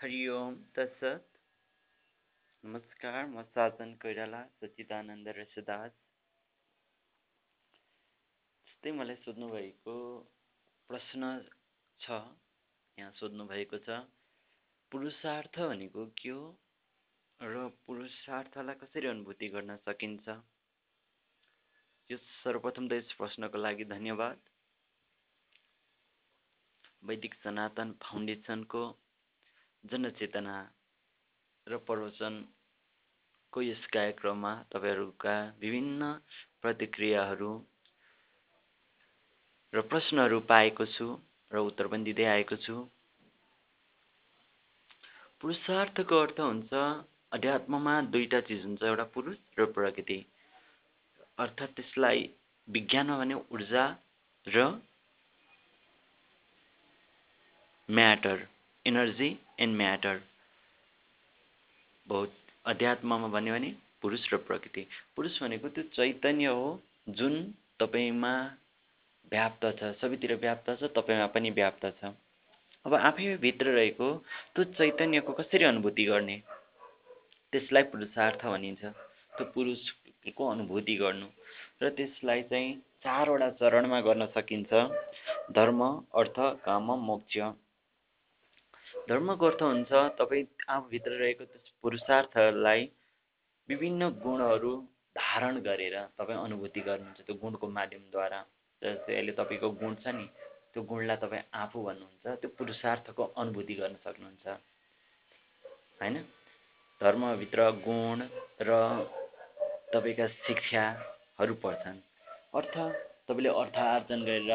हरि ओम तत्सत। नमस्कार म साजन कोइराला सचिदानन्द रसदास जस्तै मलाई सोध्नुभएको प्रश्न छ यहाँ सोध्नुभएको छ पुरुषार्थ भनेको के हो? र पुरुषार्थलाई कसरी अनुभूति गर्न सकिन्छ? यो सर्वप्रथम त यस प्रश्नको लागि धन्यवाद। वैदिक सनातन फाउन्डेसनको जनचेतना र प्रवचनको यस कार्यक्रममा तपाईँहरूका विभिन्न प्रतिक्रियाहरू र प्रश्नहरू पाएको छु र उत्तर पनि दिँदै आएको छु। पुरुषार्थको अर्थ हुन्छ अध्यात्ममा दुईवटा चिज हुन्छ एउटा पुरुष र प्रकृति। अर्थात् त्यसलाई विज्ञानमा भने ऊर्जा र म्याटर एनर्जी। एन्ड म्याटर बहुत अध्यात्ममा भन्यो भने पुरुष र प्रकृति। पुरुष भनेको त्यो चैतन्य हो जुन तपाईँमा व्याप्त छ सबैतिर व्याप्त छ तपाईँमा पनि व्याप्त छ। अब आफै भित्र रहेको त्यो चैतन्यको कसरी अनुभूति गर्ने? त्यसलाई पुरुषार्थ भनिन्छ। त्यो पुरुषको अनुभूति गर्नु। र त्यसलाई चाहिँ चारवटा चरणमा गर्न सकिन्छ। धर्म अर्थ काम मोक्ष। धर्मको अर्थ हुन्छ तपाईँ आफूभित्र रहेको त्यस पुरुषार्थलाई विभिन्न गुणहरू धारण गरेर तपाईँ अनुभूति गर्नुहुन्छ त्यो गुणको माध्यमद्वारा। जस्तै अहिले तपाईँको गुण छ नि त्यो गुणलाई तपाईँ आफू भन्नुहुन्छ त्यो पुरुषार्थको अनुभूति गर्न सक्नुहुन्छ। होइन? धर्मभित्र गुण र तपाईँका शिक्षाहरू पर्छन्। अर्थ तपाईँले अर्थ आर्जन गरेर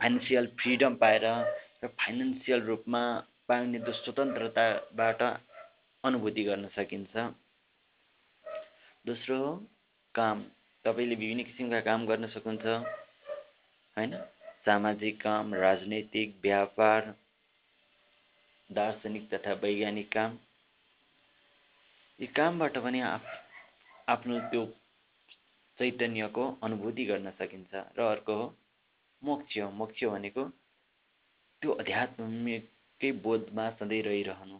फाइनेन्सियल फ्रिडम पाएर र फाइनेन्सियल रूपमा त्यो स्वतन्त्रताबाट अनुभूति गर्न सकिन्छ। दोस्रो हो काम। तपाईँले विभिन्न किसिमका काम गर्न सक्नुहुन्छ होइन? सामाजिक काम राजनैतिक व्यापार दार्शनिक तथा वैज्ञानिक काम। यी कामबाट पनि आफ्नो त्यो चैतन्यको अनुभूति गर्न सकिन्छ। र अर्को हो मोक्ष। मोक्ष भनेको त्यो आध्यात्मिक कै बोधमा सधैँ रहिरहनु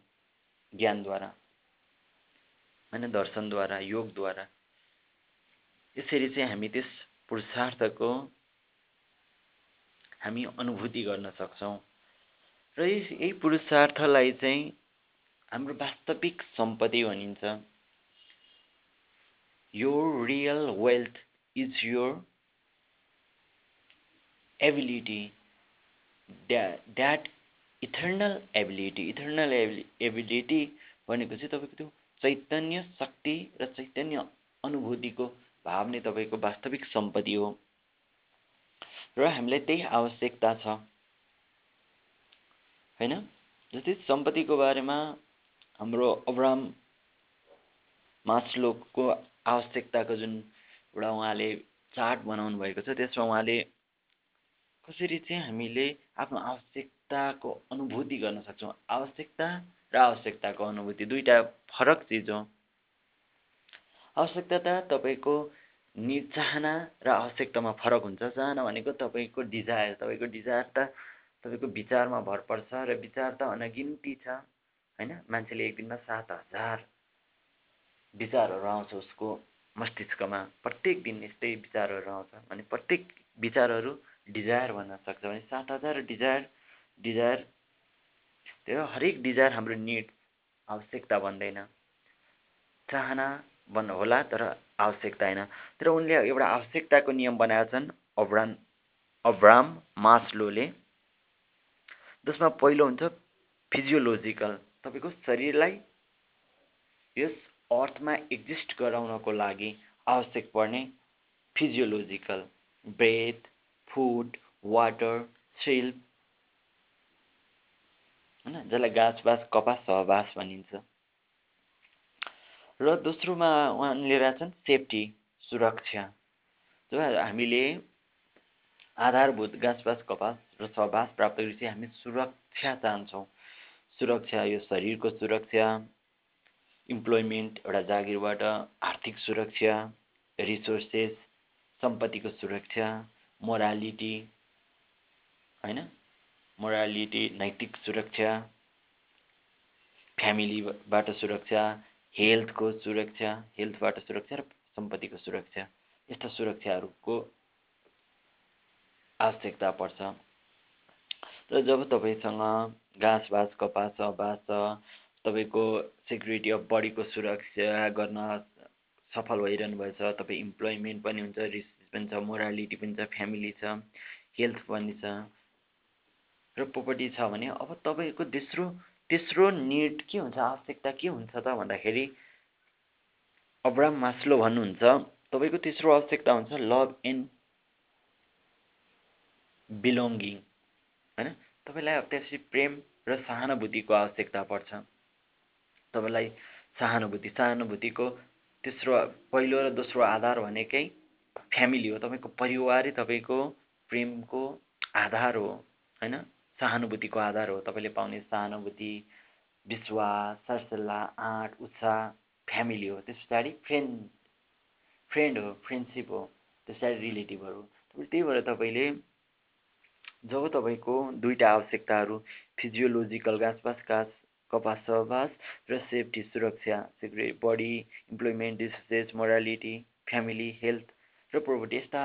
ज्ञानद्वारा होइन दर्शनद्वारा योगद्वारा। यसरी चाहिँ हामी त्यस पुरुषार्थको हामी अनुभूति गर्न सक्छौँ। र यही पुरुषार्थलाई चाहिँ हाम्रो वास्तविक सम्पत्ति भनिन्छ। यो real wealth is your ability that eternal ability eternal ability भनेको चाहिँ तपाईँको त्यो चैतन्य शक्ति र चैतन्य अनुभूतिको भाव नै तपाईँको वास्तविक सम्पत्ति हो। र हामीलाई त्यही आवश्यकता छ। होइन? जस्तै सम्पत्तिको बारेमा हाम्रो अब्राम मास्लोको आवश्यकताको जुन एउटा उहाँले चार्ट बनाउनु भएको छ त्यसमा उहाँले कसरी चाहिँ हामीले आफ्नो आवश्यकताको अनुभूति गर्न सक्छौँ? आवश्यकता र आवश्यकताको अनुभूति दुईवटा फरक चिज हो। आवश्यकता त तपाईँको नि चाहना र आवश्यकतामा फरक हुन्छ। चाहना भनेको तपाईँको डिजायर। तपाईँको डिजायर त तपाईँको विचारमा भर पर्छ र विचार त अनगिन्ती छ होइन? मान्छेले एक दिनमा सात हजार विचारहरू आउँछ उसको मस्तिष्कमा। प्रत्येक दिन यस्तै विचारहरू आउँछ। अनि प्रत्येक विचारहरू डिजायर भन्न सक्छ भने सात हजार डिजायर डिजायर त्यो हरेक डिजायर हाम्रो निड आवश्यकता बन्दैन। चाहना भन्नु होला तर आवश्यकता होइन। तर उनले एउटा आवश्यकताको नियम बनाएका छन् अब्राम अब्राम मास्लोले। जसमा पहिलो हुन्छ फिजियोलोजिकल तपाईँको शरीरलाई यस अर्थमा एक्जिस्ट गराउनको लागि आवश्यक पर्ने फिजियोलोजिकल ब्रेथ फुड वाटर सिल्प होइन जसलाई गाछबास कपास सहबास भनिन्छ। र दोस्रोमा उहाँले लिएर छन् सेफ्टी सुरक्षा। जब हामीले आधारभूत घाँसबास कपास र सहबास प्राप्त गरेपछि हामी सुरक्षा चाहन्छौँ। सुरक्षा यो शरीरको सुरक्षा इम्प्लोइमेन्ट एउटा जागिरबाट आर्थिक सुरक्षा रिसोर्सेस सम्पत्तिको सुरक्षा मोरालिटी होइन? मोरालिटी नैतिक सुरक्षा फ्यामिलीबाट सुरक्षा हेल्थको सुरक्षा हेल्थबाट सुरक्षा र सम्पत्तिको सुरक्षा। यस्ता सुरक्षाहरूको आवश्यकता पर्छ। र जब तपाईँसँग घाँस बाँस कपास बाँस छ तपाईँको सेक्युरिटी अफ बडीको सुरक्षा गर्न सफल भइरहनु भएछ तपाईँ इम्प्लोइमेन्ट पनि हुन्छ पनि छ मोरालिटी पनि छ फ्यामिली छ हेल्थ पनि छ र प्रोपर्टी छ भने अब तपाईँको तेस्रो तेस्रो निड के हुन्छ आवश्यकता के हुन्छ त भन्दाखेरि अब्राम मास्लो भन्नुहुन्छ तपाईँको तेस्रो आवश्यकता हुन्छ लभ एन्ड बिलोङ्गिङ होइन? तपाईँलाई अब त्यसरी प्रेम र सहानुभूतिको आवश्यकता पर्छ। तपाईँलाई सहानुभूति सहानुभूतिको तेस्रो पहिलो र दोस्रो आधार भनेकै फ्यामिली हो तपाईँको परिवारै तपाईँको प्रेमको आधार हो होइन? सहानुभूतिको आधार हो तपाईँले पाउने सहानुभूति विश्वास सरसल्लाह आँट उत्साह फ्यामिली हो त्यस पछाडि फ्रेन्ड फ्रेन्ड हो फ्रेन्डसिप हो त्यस पछाडि रिलेटिभहरू त्यही भएर तपाईँले जब तपाईँको दुईवटा आवश्यकताहरू फिजियोलोजिकल घाँसपास घाँस कपास सहवास र सेफ्टी सुरक्षा security body employment diseases morality family health र प्रोपर्टी यस्ता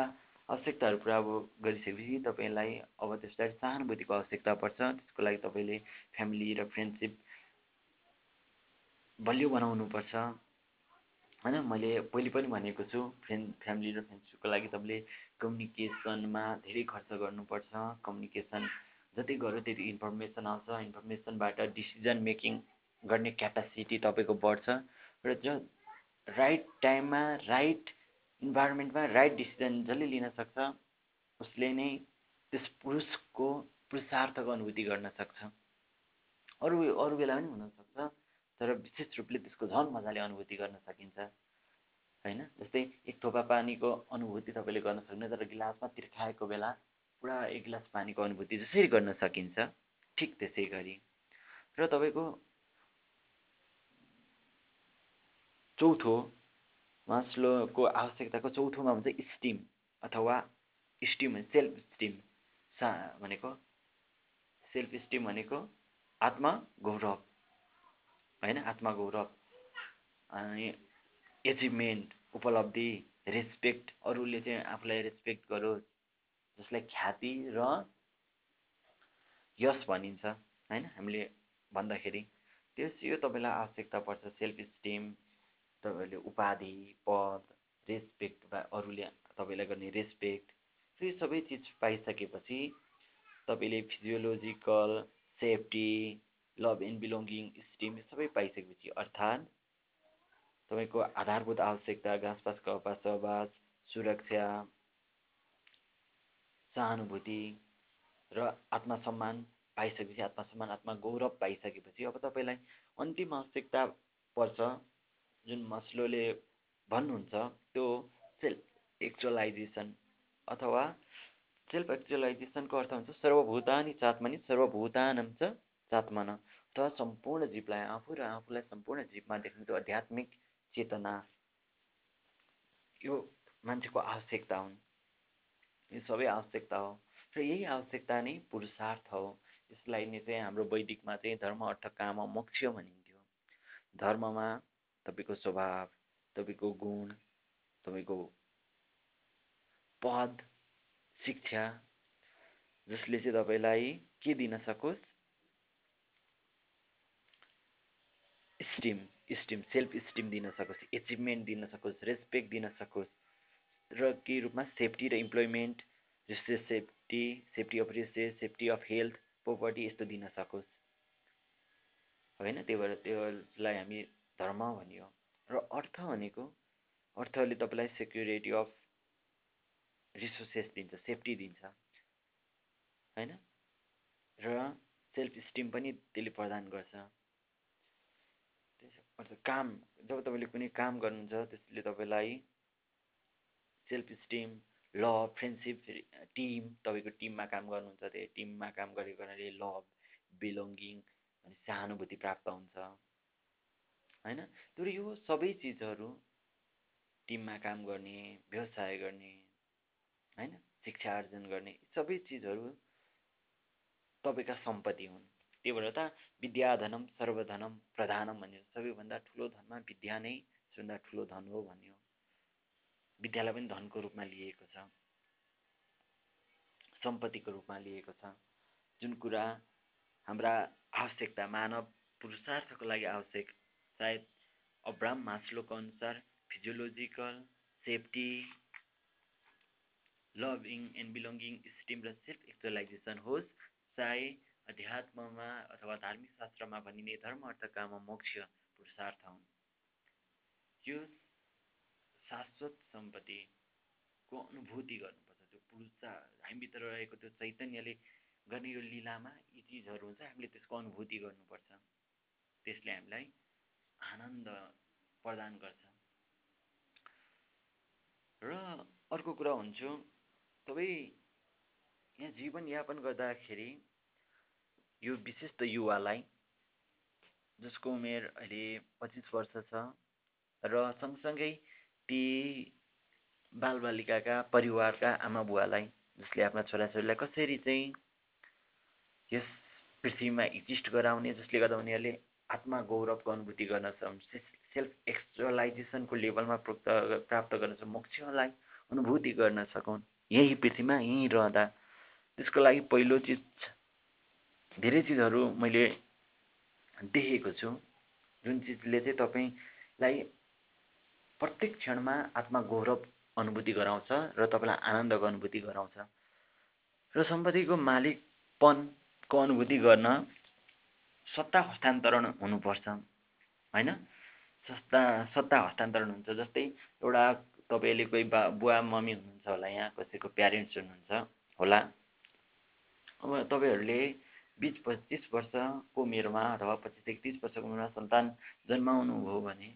आवश्यकताहरू पुरा अब गरिसकेपछि तपाईँलाई अब त्यसलाई सहानुभूतिको आवश्यकता पर्छ। त्यसको लागि तपाईँले फ्यामिली र फ्रेन्डसिप बलियो बनाउनुपर्छ। होइन मैले पहिले पनि भनेको छु फ्रेन्ड फ्यामिली र फ्रेन्डसिपको लागि तपाईँले कम्युनिकेसनमा धेरै खर्च गर्नुपर्छ। कम्युनिकेसन जति गऱ्यो त्यति इन्फर्मेसन आउँछ। इन्फर्मेसनबाट डिसिजन मेकिङ गर्ने क्यापासिटी तपाईँको बढ्छ। र ज राइट टाइममा राइट इन्भाइरोमेन्टमा राइट डिसिजन जसले लिन सक्छ उसले नै त्यस पुरुषको पुरुषार्थको अनुभूति गर्न सक्छ। अरू अरू बेला पनि हुनसक्छ तर विशेष रूपले त्यसको झन् मजाले अनुभूति गर्न सकिन्छ होइन? जस्तै एक थोपा पानीको अनुभूति तपाईँले गर्न सक्नु तर गिलासमा तिर्खाएको बेला पुरा एक गिलास पानीको अनुभूति जसरी गर्न सकिन्छ ठिक त्यसै गरी। र तपाईँको चौथो मास्लोको आवश्यकताको चौथोमा हुन्छ स्टिम अथवा स्टिम सेल्फ स्टिम सा भनेको सेल्फ स्टिम भनेको आत्मगौरव होइन? आत्मगौरव अनि एचिभमेन्ट उपलब्धि रेस्पेक्ट अरूले चाहिँ आफूलाई रेस्पेक्ट गरोस् जसलाई ख्याति र यस भनिन्छ होइन? हामीले भन्दाखेरि त्यस यो तपाईँलाई आवश्यकता पर्छ सेल्फ स्टिम तपाईँहरूले उपाधि पद रेस्पेक्ट वा अरूले तपाईँलाई गर्ने रेस्पेक्ट यो सबै चिज पाइसकेपछि तपाईँले physiological safety love and belonging esteem सबै पाइसकेपछि अर्थात् तपाईँको आधारभूत आवश्यकता घाँसपास कपास सहवास सुरक्षा सहानुभूति र आत्मसम्मान पाइसकेपछि आत्मसम्मान आत्मगौरव पाइसकेपछि अब तपाईँलाई अन्तिम आवश्यकता पर्छ जुन मस्लोले भन्नुहुन्छ त्यो सेल्फ एक्चुअलाइजेसन अथवा सेल्फ एक्चुअलाइजेसनको अर्थ हुन्छ सर्वभूतानि चात्मनि सर्वभूतानम च चात्मन। अथवा सम्पूर्ण जीवलाई आफू र आफूलाई सम्पूर्ण जीवमा देख्ने त्यो आध्यात्मिक चेतना। यो मान्छेको आवश्यकता हुन्। यो सबै आवश्यकता हो। र यही आवश्यकता नै पुरुषार्थ हो। यसलाई नै चाहिँ हाम्रो वैदिकमा चाहिँ धर्म अर्थ काम मोक्ष भनिन्थ्यो। धर्ममा तपाईँको स्वभाव तपाईँको गुण तपाईँको पद शिक्षा जसले चाहिँ तपाईँलाई के दिन सकोस्? स्टिम स्टिम सेल्फ स्टिम दिन सकोस् एचिभमेन्ट दिन सकोस् रेस्पेक्ट दिन सकोस् र के रूपमा सेफ्टी र इम्प्लोइमेन्ट जस्तै safety safety of resources safety of health property यस्तो दिन सकोस्। होइन? त्यही भएर त्यसलाई हामी धर्म भनियो। र अर्थ भनेको अर्थले तपाईँलाई सेक्युरिटी अफ रिसोर्सेस दिन्छ सेफ्टी दिन्छ। होइन? र सेल्फ स्टिम पनि त्यसले प्रदान गर्छ। अर्थ काम जब तपाईँले कुनै काम गर्नुहुन्छ त्यसले तपाईँलाई सेल्फ स्टिम ल फ्रेन्डसिप टिम तपाईँको टिममा काम गर्नुहुन्छ त्यही टिममा काम गरेको हुनाले लभ बिलोङ्गिङ अनि सहानुभूति प्राप्त हुन्छ। होइन? तर यो सबै चिजहरू टिममा काम गर्ने व्यवसाय गर्ने होइन? शिक्षा आर्जन गर्ने सबै चिजहरू तपाईँका सम्पत्ति हुन्। त्यही भएर त विद्याधनम सर्वधनम प्रधानम भन्यो सबैभन्दा ठुलो धनमा विद्या नै सबैभन्दा ठुलो धन हो भन्यो। विद्यालाई पनि धनको रूपमा लिएको छ। सम्पत्तिको रूपमा लिएको छ। जुन कुरा हाम्रा आवश्यकता मानव पुरुषार्थको लागि आवश्यक सायद अब्राम मास्लोको अनुसार physiological safety loving and belonging esteem र सेल्फ एक्चुअलाइजेसन होस्। चाहे अध्यात्ममा अथवा धार्मिक शास्त्रमा भनिने धर्म अर्थ काम मोक्ष पुरुषार्थ हुन्। यो शाश्वत सम्पत्तिको अनुभूति गर्नुपर्छ। त्यो पुरुष हामीभित्र रहेको त्यो चैतन्यले गर्ने यो लिलामा यी चिजहरू हुन्छ हामीले त्यसको अनुभूति गर्नुपर्छ। त्यसले हामीलाई आनन्द प्रदान गर्छ। र अर्को कुरा हुन्छ तपाईँ यहाँ जीवनयापन गर्दाखेरि यो विशेष त युवालाई जसको उमेर अहिले पच्चिस वर्ष छ र सँगसँगै ती बालबालिकाका परिवारका आमा बुवालाई जसले आफ्ना छोराछोरीलाई कसरी चाहिँ यस पृथ्वीमा एक्जिस्ट गराउने जसले गर्दा उनीहरूले आत्मा गौरवको अनुभूति गर्न सेल्फ एक्चुअलाइजेसनको लेभलमा प्राप्त प्राप्त गर्न सक्छ मोक्षलाई अनुभूति गर्न सकुन् यही पृथ्वीमा यहीँ रहँदा त्यसको लागि पहिलो चिज धेरै चिजहरू मैले देखेको छु। जुन चिजले चाहिँ तपाईँलाई प्रत्येक क्षणमा आत्मा गौरव अनुभूति गराउँछ र तपाईँलाई आनन्दको अनुभूति गराउँछ। र सम्पत्तिको मालिकपनको अनुभूति गर्न सत्ता हस्तान्तरण हुनुपर्छ होइन? सत्ता सत्ता हस्तान्तरण हुन्छ जस्तै एउटा तपाईँले कोही बा बुवा मम्मी हुनुहुन्छ होला यहाँ कसैको प्यारेन्ट्स हुनुहुन्छ होला। अब तपाईँहरूले बिस पच्चिस वर्षको उमेरमा अथवा पच्चिसदेखि तिस वर्षको उमेरमा सन्तान जन्माउनु हो भने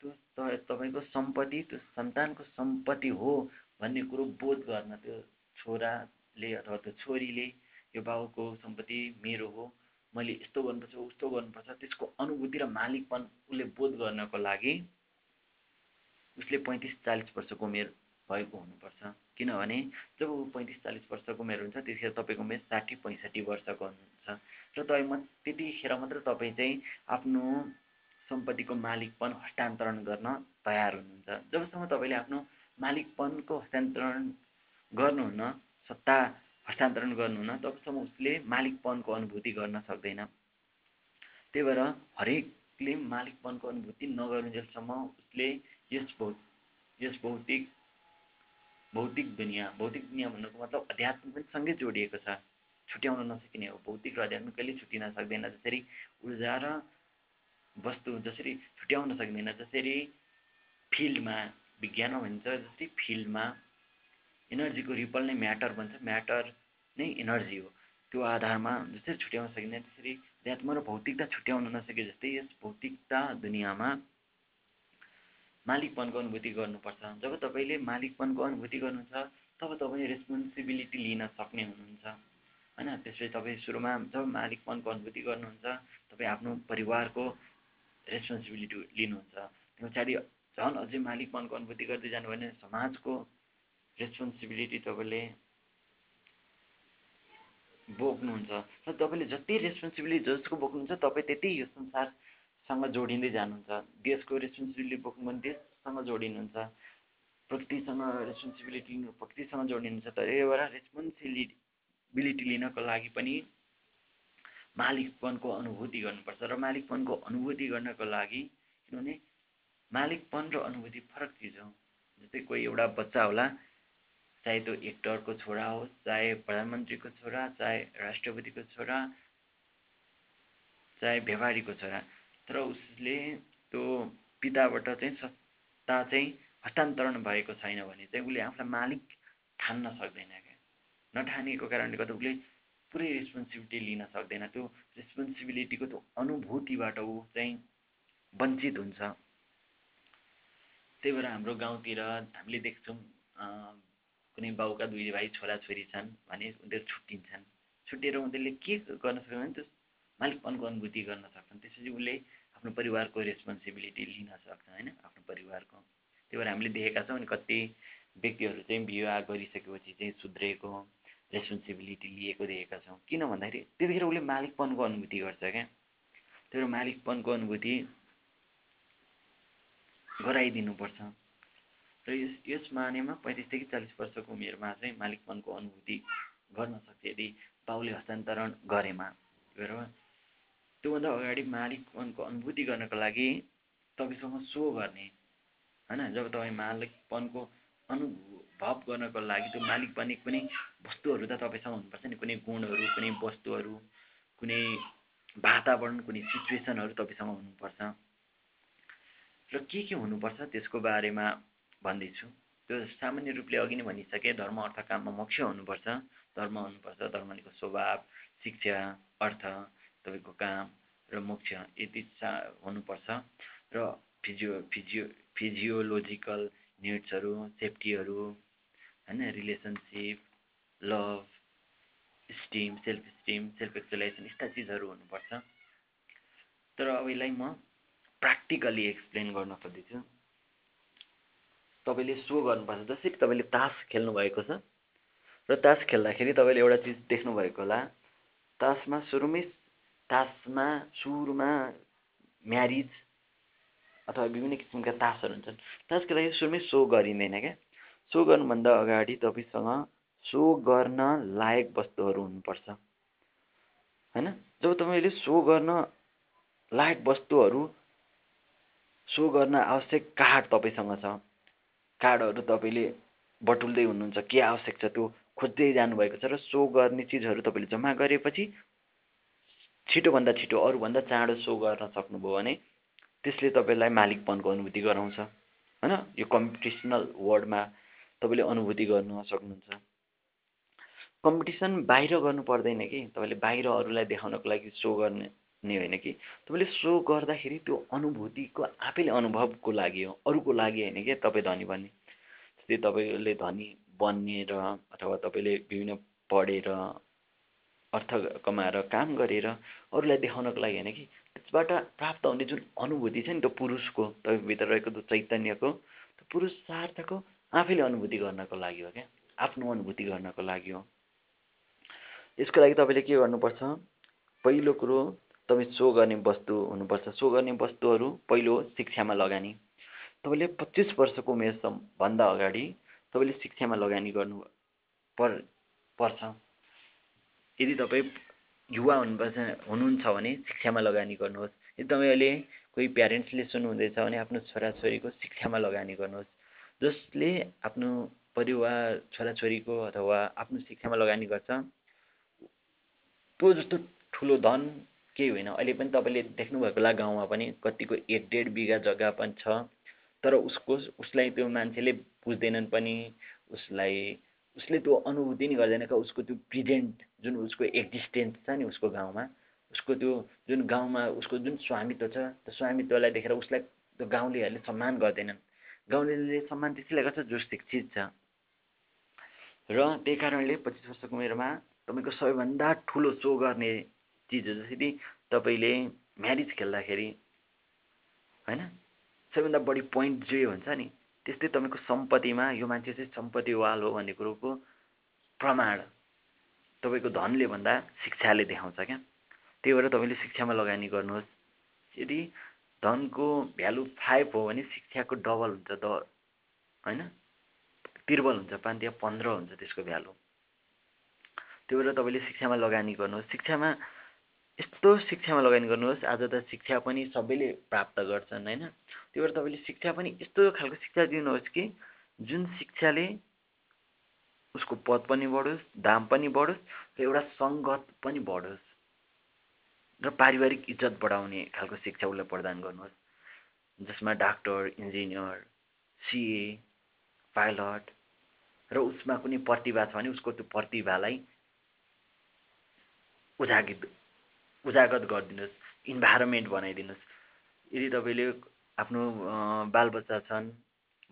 त्यो तपाईँको सम्पत्ति त्यो सन्तानको सम्पत्ति हो भन्ने कुरो बोध गर्न त्यो छोराले अथवा त्यो छोरीले यो बाउको सम्पत्ति मेरो हो। मैले यस्तो गर्नुपर्छ उस्तो गर्नुपर्छ त्यसको अनुभूति र मालिकपन उसले बोध गर्नको लागि उसले पैँतिस चालिस वर्षको उमेर भएको हुनुपर्छ। किनभने जब ऊ पैँतिस चालिस वर्षको उमेर हुन्छ त्यतिखेर तपाईँको उमेर साठी पैँसठी वर्षको हुनुहुन्छ र तपाईँ म त्यतिखेर मात्र तपाईँ चाहिँ आफ्नो सम्पत्तिको मालिकपन हस्तान्तरण गर्न तयार हुनुहुन्छ। जबसम्म तपाईँले आफ्नो मालिकपनको हस्तान्तरण गर्नुहुन्न सत्ता हस्तान्तरण गर्नुहुन्न तबसम्म उसले मालिकपनको अनुभूति गर्न सक्दैन। त्यही भएर हरेकले मालिकपनको अनुभूति नगरुन्जेलसम्म उसले यस भौ यस भौतिक भौतिक दुनियाँ भौतिक दुनियाँ भन्नुको मतलब अध्यात्म पनि सँगै जोडिएको छ। छुट्याउन नसकिने हो। भौतिक र अध्यात्म कहिले छुट्टिन सक्दैन। जसरी ऊर्जा र वस्तु जसरी छुट्याउन सक्दैन जसरी फिल्डमा विज्ञानमा भनिन्छ जस्तै फिल्डमा इनर्जीको रिपल नै म्याटर भन्छ म्याटर नै इनर्जी हो। त्यो आधारमा जसरी छुट्याउन सकिँदैन त्यसरी अध्यात्म र भौतिकता छुट्याउन नसके जस्तै यस भौतिकता दुनियाँमा मालिकपनको अनुभूति गर्नुपर्छ। जब तपाईँले मालिकपनको अनुभूति गर्नुहुन्छ तब तपाईँ रेस्पोन्सिबिलिटी लिन सक्ने हुनुहुन्छ। होइन त्यसपछि तपाईँ सुरुमा जब मालिकपनको अनुभूति गर्नुहुन्छ तपाईँ आफ्नो परिवारको रेस्पोन्सिबिलिटी लिनुहुन्छ। त्यो पछाडि झन् अझै मालिकपनको अनुभूति गर्दै जानुभयो भने समाजको रेस्पोन्सिबिलिटी तपाईँले बोक्नुहुन्छ। र तपाईँले जति रेस्पोन्सिबिलिटी जसको बोक्नुहुन्छ तपाईँ त्यति यो संसारसँग जोडिँदै जानुहुन्छ। देशको रेस्पोन्सिबिलिटी बोक्नु भने देशसँग जोडिनुहुन्छ। प्रकृतिसँग रेस्पोन्सिबिलिटी लिनु प्रकृतिसँग जोडिनुहुन्छ। यही भएर रेस्पोन्सिबिलिटी लिनको लागि पनि मालिकपनको अनुभूति गर्नुपर्छ र मालिकपनको अनुभूति गर्नको लागि किनभने मालिकपन र अनुभूति फरक चिज हो। जस्तै कोही एउटा बच्चा होला चाहे त्यो एक्टरको छोरा होस् चाहे प्रधानमन्त्रीको छोरा चाहे राष्ट्रपतिको छोरा चाहे व्यापारीको छोरा तर उसले त्यो पिताबाट चाहिँ सत्ता चाहिँ हस्तान्तरण भएको छैन भने चाहिँ उसले आफूलाई मालिक ठान्न सक्दैन क्या। नठानेको कारणले गर्दा उसले पुरै रेस्पोन्सिबिलिटी लिन सक्दैन। त्यो रेस्पोन्सिबिलिटीको त्यो अनुभूतिबाट ऊ चाहिँ वञ्चित हुन्छ। त्यही भएर हाम्रो गाउँतिर हामीले देख्छौँ कुनै बाउका दुई भाइ छोराछोरी छन् भने उनीहरू छुट्टिन्छन्। छुट्टिएर उनीहरूले के गर्न सक्छन् भने त्यो मालिकपनको अनुभूति गर्न सक्छन्। त्यसपछि उसले आफ्नो परिवारको रेस्पोन्सिबिलिटी लिन सक्छ होइन आफ्नो परिवारको। त्यही भएर हामीले देखेका छौँ अनि कति व्यक्तिहरू चाहिँ विवाह गरिसकेपछि चाहिँ सुध्रेको रेस्पोन्सिबिलिटी लिएको देखेका छौँ। किन भन्दाखेरि त्यतिखेर उसले मालिकपनको अनुभूति गर्छ क्या। त्यो मालिकपनको अनुभूति गराइदिनुपर्छ। र यस यस मानेमा पैँतिसदेखि चालिस वर्षको उमेरमा चाहिँ मालिकपनको अनुभूति गर्न सक्छ यदि बाउले हस्तान्तरण गरेमा। त्योभन्दा अगाडि मालिकपनको अनुभूति गर्नको लागि तपाईँसँग सो गर्ने होइन जब तपाईँ मालिकपनको अनुभव गर्नको लागि त्यो मालिकपनी कुनै वस्तुहरू त तपाईँसँग हुनुपर्छ नि। कुनै गुणहरू कुनै वस्तुहरू कुनै वातावरण कुनै सिचुएसनहरू तपाईँसँग हुनुपर्छ। र के के हुनुपर्छ त्यसको बारेमा भन्दैछु। त्यो सामान्य रूपले अघि नै भनिसकेँ धर्म अर्थ काममा मोक्ष हुनुपर्छ। धर्म हुनुपर्छ धर्मको स्वभाव शिक्षा अर्थ तपाईँको काम र मोक्ष यति चा हुनुपर्छ। र फिजियो फिजियो फिजियोलोजिकल निड्सहरू सेफ्टीहरू होइन relationship love esteem self esteem self actualisation यस्ता चिजहरू हुनुपर्छ। तर अब यसलाई म प्र्याक्टिकली एक्सप्लेन गर्न खोज्दैछु। तपाईँले सो गर्नुपर्छ जसरी तपाईँले तास खेल्नुभएको छ र तास खेल्दाखेरि तपाईँले एउटा चिज देख्नुभएको होला तासमा सुरुमै तासमा सुरुमा म्यारिज अथवा विभिन्न किसिमका तासहरू हुन्छन्। तासको लागि सुरुमै सो गरिँदैन क्या। सो गर्नुभन्दा अगाडि तपाईँसँग सो गर्न लायक वस्तुहरू हुनुपर्छ। होइन? जब तपाईँले सो गर्न लायक वस्तुहरू सो गर्न आवश्यक कार्ड तपाईँसँग छ कार्डहरू तपाईँले बटुल्दै हुनुहुन्छ के आवश्यक छ त्यो खोज्दै जानुभएको छ र सो गर्ने चिजहरू तपाईँले जम्मा गरेपछि छिटोभन्दा छिटो अरूभन्दा चाँडो सो गर्न सक्नुभयो भने त्यसले तपाईँलाई मालिकपनको अनुभूति गराउँछ होइन? यो कम्पिटिसनल वर्डमा तपाईँले अनुभूति गर्न सक्नुहुन्छ। कम्पिटिसन बाहिर गर्नु पर्दैन कि तपाईँले बाहिर अरूलाई देखाउनको लागि सो गर्ने होइन कि? तपाईँले सो गर्दाखेरि त्यो अनुभूतिको आफैले अनुभवको लागि हो अरूको लागि होइन कि तपाईँ धनी बन्ने। जस्तै तपाईँले धनी बनेर अथवा तपाईँले विभिन्न पढेर अर्थ कमाएर काम गरेर अरूलाई देखाउनको लागि होइन कि? त्यसबाट प्राप्त हुने जुन अनुभूति छ नि त्यो पुरुषको तपाईँभित्र रहेको त्यो चैतन्यको त्यो पुरुष सार्थको आफैले अनुभूति गर्नको लागि हो क्या? आफ्नो अनुभूति गर्नको लागि हो। यसको लागि तपाईँले के गर्नुपर्छ? पहिलो कुरो तपाईँ सो गर्ने वस्तु हुनुपर्छ। सो गर्ने वस्तुहरू पहिलो शिक्षामा लगानी। तपाईँले पच्चिस वर्षको उमेरसम्म भन्दा अगाडि तपाईँले शिक्षामा लगानी गर्नु पर पर्छ। यदि तपाईँ युवा हुनुपर्छ हुनुहुन्छ भने शिक्षामा लगानी गर्नुहोस्। यदि तपाईँ अहिले कोही प्यारेन्ट्सले सुन्नुहुँदैछ भने आफ्नो छोराछोरीको शिक्षामा लगानी गर्नुहोस्। जसले आफ्नो परिवार छोराछोरीको अथवा आफ्नो शिक्षामा लगानी गर्छ त्यो जस्तो ठुलो धन केही होइन। अहिले पनि तपाईँले देख्नुभएको होला गाउँमा पनि कतिको एक डेढ बिघा जग्गा पनि छ तर उसको उसलाई त्यो मान्छेले बुझ्दैनन् पनि उसलाई उसले त्यो अनुभूति नै गर्दैन क्या उसको त्यो प्रेजेन्ट जुन उसको एक्जिस्टेन्स छ नि उसको गाउँमा उसको त्यो जुन गाउँमा उसको जुन स्वामित्व छ त्यो स्वामित्वलाई देखेर उसलाई त्यो गाउँलेहरूले सम्मान गर्दैनन्। गाउँलेले सम्मान त्यसैलाई गर्छ जो शिक्षित छ। र त्यही कारणले पच्चिस वर्षको उमेरमा तपाईँको सबैभन्दा ठुलो सो गर्ने चिज हो जसरी तपाईँले म्यारिज खेल्दाखेरि होइन? सबैभन्दा बढी पोइन्ट जे हुन्छ नि त्यस्तै तपाईँको सम्पत्तिमा यो मान्छे चाहिँ सम्पत्तिवाल हो भन्ने कुरोको प्रमाण तपाईँको धनले भन्दा शिक्षाले देखाउँछ क्या। त्यही भएर तपाईँले शिक्षामा लगानी गर्नुहोस्। यदि धनको भ्यालु फाइभ हो भने शिक्षाको डबल हुन्छ द होइन? त्रिबल हुन्छ पाँच पन्ध्र हुन्छ त्यसको भ्यालु। त्यो भएर तपाईँले शिक्षामा लगानी गर्नुहोस्। शिक्षामा यस्तो शिक्षामा लगानी गर्नुहोस् आज त शिक्षा पनि सबैले प्राप्त गर्छन् होइन? त्यही भएर तपाईँले शिक्षा पनि यस्तो खालको शिक्षा दिनुहोस् कि जुन शिक्षाले उसको पद पनि बढोस् दाम पनि बढोस् र एउटा सङ्गत पनि बढोस् र पारिवारिक इज्जत बढाउने खालको शिक्षा उसलाई प्रदान गर्नुहोस्। जसमा डाक्टर इन्जिनियर सिए पाइलट र उसमा कुनै प्रतिभा छ भने उसको त्यो प्रतिभालाई उजागित उजागर गरिदिनुहोस् इन्भाइरोमेन्ट बनाइदिनुहोस्। यदि तपाईँले आफ्नो बालबच्चा छन्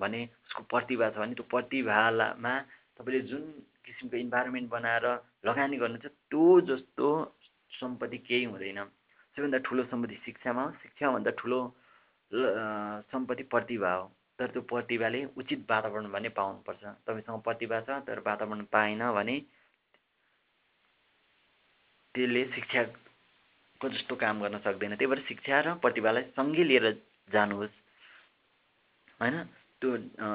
भने उसको प्रतिभा छ भने त्यो प्रतिभामा तपाईँले जुन किसिमको इन्भाइरोमेन्ट बनाएर लगानी गर्नुहुन्छ त्यो जस्तो सम्पत्ति केही हुँदैन। सबैभन्दा ठुलो सम्पत्ति शिक्षामा हो। शिक्षाभन्दा ठुलो सम्पत्ति प्रतिभा हो। तर त्यो प्रतिभाले उचित वातावरण भने पाउनुपर्छ। तपाईँसँग प्रतिभा छ तर वातावरण पाएन भने त्यसले शिक्षाको जस्तो काम गर्न सक्दैन। त्यही भएर शिक्षा र प्रतिभालाई सँगै लिएर जानुहोस्। होइन? त्यो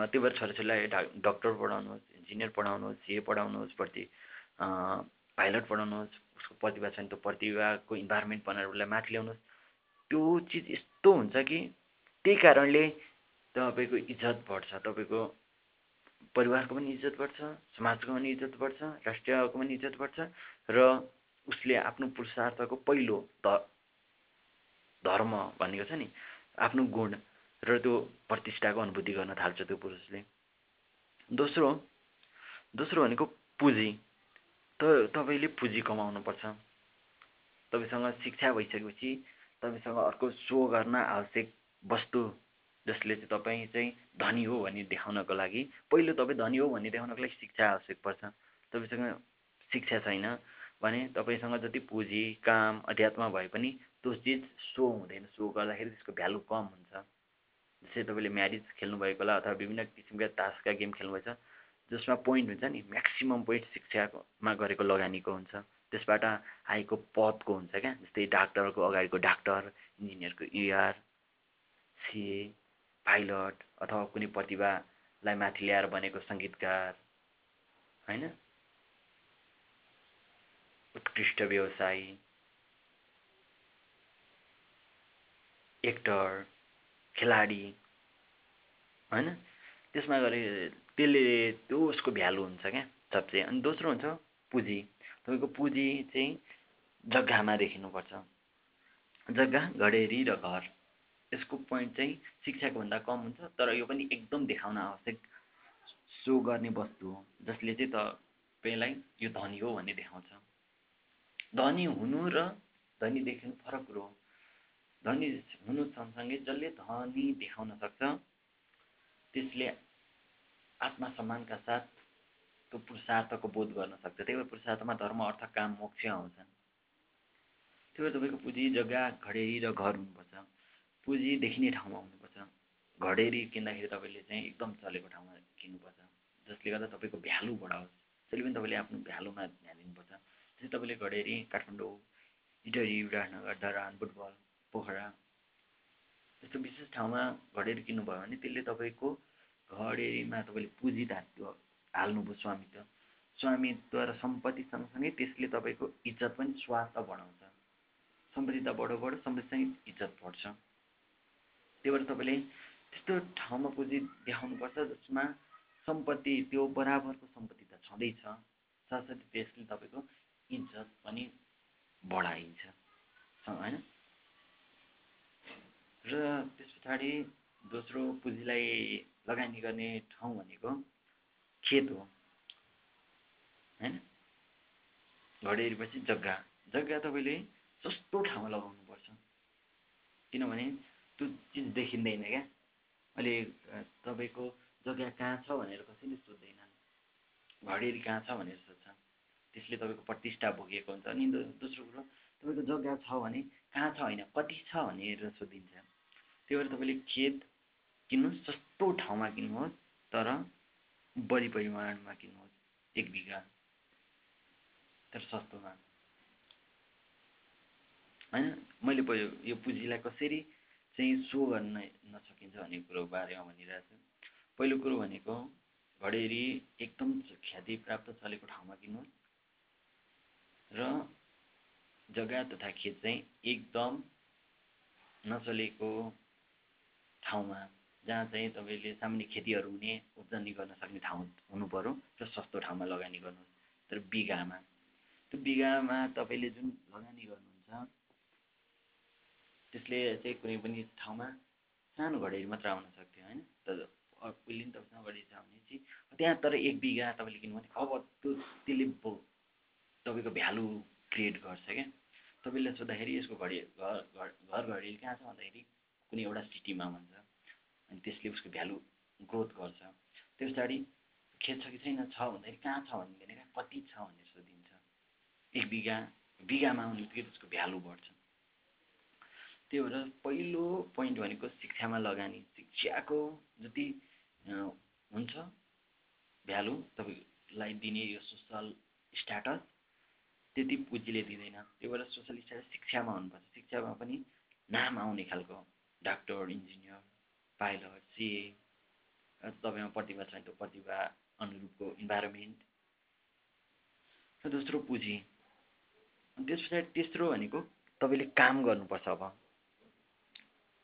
त्यही भएर छोराछोरीलाई डा डक्टर पढाउनुहोस् इन्जिनियर पढाउनुहोस् सिए पढाउनुहोस् प्रति पाइलट पढाउनुहोस् उसको प्रतिभा छ त्यो प्रतिभाको इन्भाइरोमेन्ट बनाएर उसलाई माथि ल्याउनुहोस्। त्यो चिज यस्तो हुन्छ कि त्यही कारणले तपाईँको इज्जत बढ्छ तपाईँको परिवारको पनि इज्जत बढ्छ समाजको पनि इज्जत बढ्छ राष्ट्रियको पनि इज्जत बढ्छ र उसले आफ्नो पुरुषार्थको पहिलो ध धर्म भनेको छ नि आफ्नो गुण र त्यो प्रतिष्ठाको अनुभूति गर्न थाल्छ त्यो पुरुषले। दोस्रो दोस्रो भनेको पुँजी। त तपाईँले पुँजी कमाउनुपर्छ। तपाईँसँग शिक्षा भइसकेपछि तपाईँसँग अर्को सो गर्न आवश्यक वस्तु जसले चाहिँ तपाईँ चाहिँ धनी हो भन्ने देखाउनको लागि पहिलो तपाईँ धनी हो भन्ने देखाउनको लागि शिक्षा आवश्यक पर्छ। तपाईँसँग शिक्षा छैन भने तपाईँसँग जति पुँजी काम अध्यात्म भए पनि त्यो चिज सो हुँदैन। सो गर्दाखेरि त्यसको भ्यालु कम हुन्छ। जस्तै तपाईँले म्यारिज खेल्नुभएको होला अथवा विभिन्न किसिमका तासका गेम खेल्नुभएछ जसमा पोइन्ट हुन्छ नि म्याक्सिमम् पोइन्ट शिक्षामा गरेको लगानीको हुन्छ। त्यसबाट आएको पदको हुन्छ क्या जस्तै डाक्टरको अगाडिको डाक्टर इन्जिनियरको इआर सिए पाइलट अथवा कुनै प्रतिभालाई माथि ल्याएर बनेको सङ्गीतकार होइन? उत्कृष्ट व्यवसायी एक्टर खेलाडी होइन? त्यसमा गरे त्यसले त्यो उसको भ्यालु हुन्छ क्या सबसे। अनि दोस्रो हुन्छ पुँजी। तपाईँको पुँजी चाहिँ जग्गामा देखिनुपर्छ। जग्गा घडेरी र घर। यसको पोइन्ट चाहिँ शिक्षाको भन्दा कम हुन्छ तर यो पनि एकदम देखाउन आवश्यक सो गर्ने वस्तु हो जसले चाहिँ तपाईँलाई यो धनी हो भन्ने देखाउँछ। धनी हुनु र धनी देखिनु फरक कुरो हो। धनी हुनु सँगसँगै जसले धनी देखाउन सक्छ त्यसले आत्मसम्मानका साथ त्यो पुरुषार्थको बोध गर्न सक्छ। त्यही भएर पुरुषार्थमा धर्म अर्थ काम मोक्ष आउँछन्। त्यही भएर तपाईँको पुँजी जग्गा घडेरी र घर हुनुपर्छ। पुँजी देखिने ठाउँमा हुनुपर्छ। घडेरी किन्दाखेरि तपाईँले चाहिँ एकदम चलेको ठाउँमा किन्नुपर्छ। जसले गर्दा तपाईँको भ्यालु बढाओस्। जसले पनि तपाईँले आफ्नो भ्यालुमा ध्यान दिनुपर्छ। जस्तै तपाईँले घडेरी काठमाडौँ इटरी विराटनगर धरान बुटबल पोखरा यस्तो विशेष ठाउँमा घडेरी किन्नुभयो भने त्यसले तपाईँको घडेरीमा तपाईँले पुँजी त्यो हाल्नुभयो स्वामित्व स्वामित्व र सम्पत्ति सँगसँगै त्यसले तपाईँको इज्जत पनि स्वार्थ बढाउँछ। सम्पत्ति त बढो बढो सम्पत्तिसँग इज्जत बढ्छ। त्यही भएर तपाईँले त्यस्तो ठाउँमा पुँजी देखाउनुपर्छ जसमा सम्पत्ति त्यो बराबरको सम्पत्ति त छँदैछ। साथसाथै त्यसले तपाईँको इज्जत पनि बढाइन्छ। होइन? र त्यस पछाडि दोस्रो पुँजीलाई लगानी गर्ने ठाउँ भनेको खेत हो। होइन? घडेरीपछि जग्गा। जग्गा तपाईँले सस्तो ठाउँमा लगाउनुपर्छ। किनभने त्यो चिज देखिँदैन क्या। अहिले तपाईँको जग्गा कहाँ छ भनेर कसैले सोध्दैनन्। घडेरी कहाँ छ भनेर सोध्छ त्यसले तपाईँको प्रतिष्ठा भोगेको हुन्छ। अनि दोस्रो कुरो तपाईँको जग्गा छ भने कहाँ छ होइन कति छ भनेर सोधिन्छ। त्यही भएर तपाईँले खेत किन्नुहोस् सस्तो ठाउँमा किन्नुहोस् तर बढी परिमाणमा किन्नुहोस् एक बिघा तर सस्तोमा। होइन मैले पहिलो यो पुँजीलाई कसरी चाहिँ सो गर्न नसकिन्छ भन्ने कुरो बारेमा भनिरहेको छु। पहिलो कुरो भनेको घडेरी एकदम ख्याति प्राप्त चलेको ठाउँमा किन्नुहोस्। र जग्गा तथा खेत चाहिँ एकदम नचलेको ठाउँमा जहाँ चाहिँ तपाईँले सामान्य खेतीहरू हुने उब्जनी गर्न सक्ने ठाउँ हुनु पऱ्यो र सस्तो ठाउँमा लगानी गर्नुहोस् तर बिगामा त्यो बिगामा तपाईँले जुन लगानी गर्नुहुन्छ त्यसले चाहिँ कुनै पनि ठाउँमा सानो घडेरी मात्र आउन सक्थ्यो होइन? तर उहिले पनि तपाईँसँग घडेरी छ भने चाहिँ त्यहाँ तर एक बिघा तपाईँले किन्नु भने अब त्यो त्यसले तपाईँको भ्यालु क्रिएट गर्छ क्या। तपाईँले सोद्धाखेरि यसको घडी घर घर घर घडेरी कहाँ छ भन्दाखेरि कुनै एउटा सिटीमा भन्छ अनि त्यसले उसको भ्यालु ग्रोथ गर्छ। त्यो पछाडि खेत छ कि छैन छ भन्दाखेरि कहाँ छ क्या कति छ भनेर सोधिन्छ। एक बिघा बिघामा आउने बित्तिकै त्यसको भ्यालु बढ्छ। त्यही भएर पहिलो पोइन्ट भनेको शिक्षामा लगानी। शिक्षाको जति हुन्छ भ्यालु तपाईँलाई दिने यो सोसल स्ट्याटस त्यति पुँजीले दिँदैन। त्यही भएर सोसल स्टडी शिक्षामा हुनुपर्छ। शिक्षामा पनि नाम आउने खालको डाक्टर इन्जिनियर पाइलट सिए तपाईँमा प्रतिभा छ त्यो प्रतिभा अनुरूपको इन्भाइरोमेन्ट र दोस्रो पुँजी। त्यस पछाडि तेस्रो भनेको तपाईँले काम गर्नुपर्छ अब।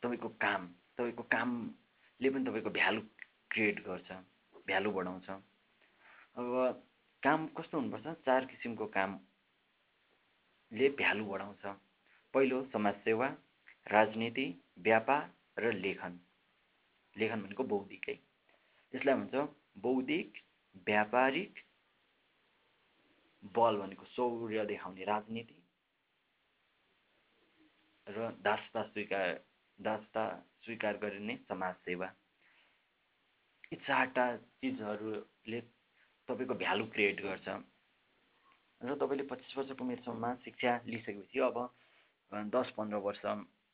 तपाईँको काम तपाईँको कामले पनि तपाईँको भ्यालु क्रिएट गर्छ भ्यालु बढाउँछ। अब काम कस्तो हुनुपर्छ? चार किसिमको कामले भ्यालु बढाउँछ। पहिलो समाजसेवा राजनीति व्यापार र लेखन। लेखन भनेको बौद्धिकै त्यसलाई भन्छ बौद्धिक व्यापारिक बल भनेको शौर्य देखाउने राजनीति र दासता स्वीकार दासता स्वीकार गरिने समाजसेवा। यी चारवटा चिजहरूले तपाईँको भ्यालु क्रिएट गर्छ। र तपाईँले पच्चिस वर्षको उमेरसम्ममा शिक्षा लिइसकेपछि अब दस पन्ध्र वर्ष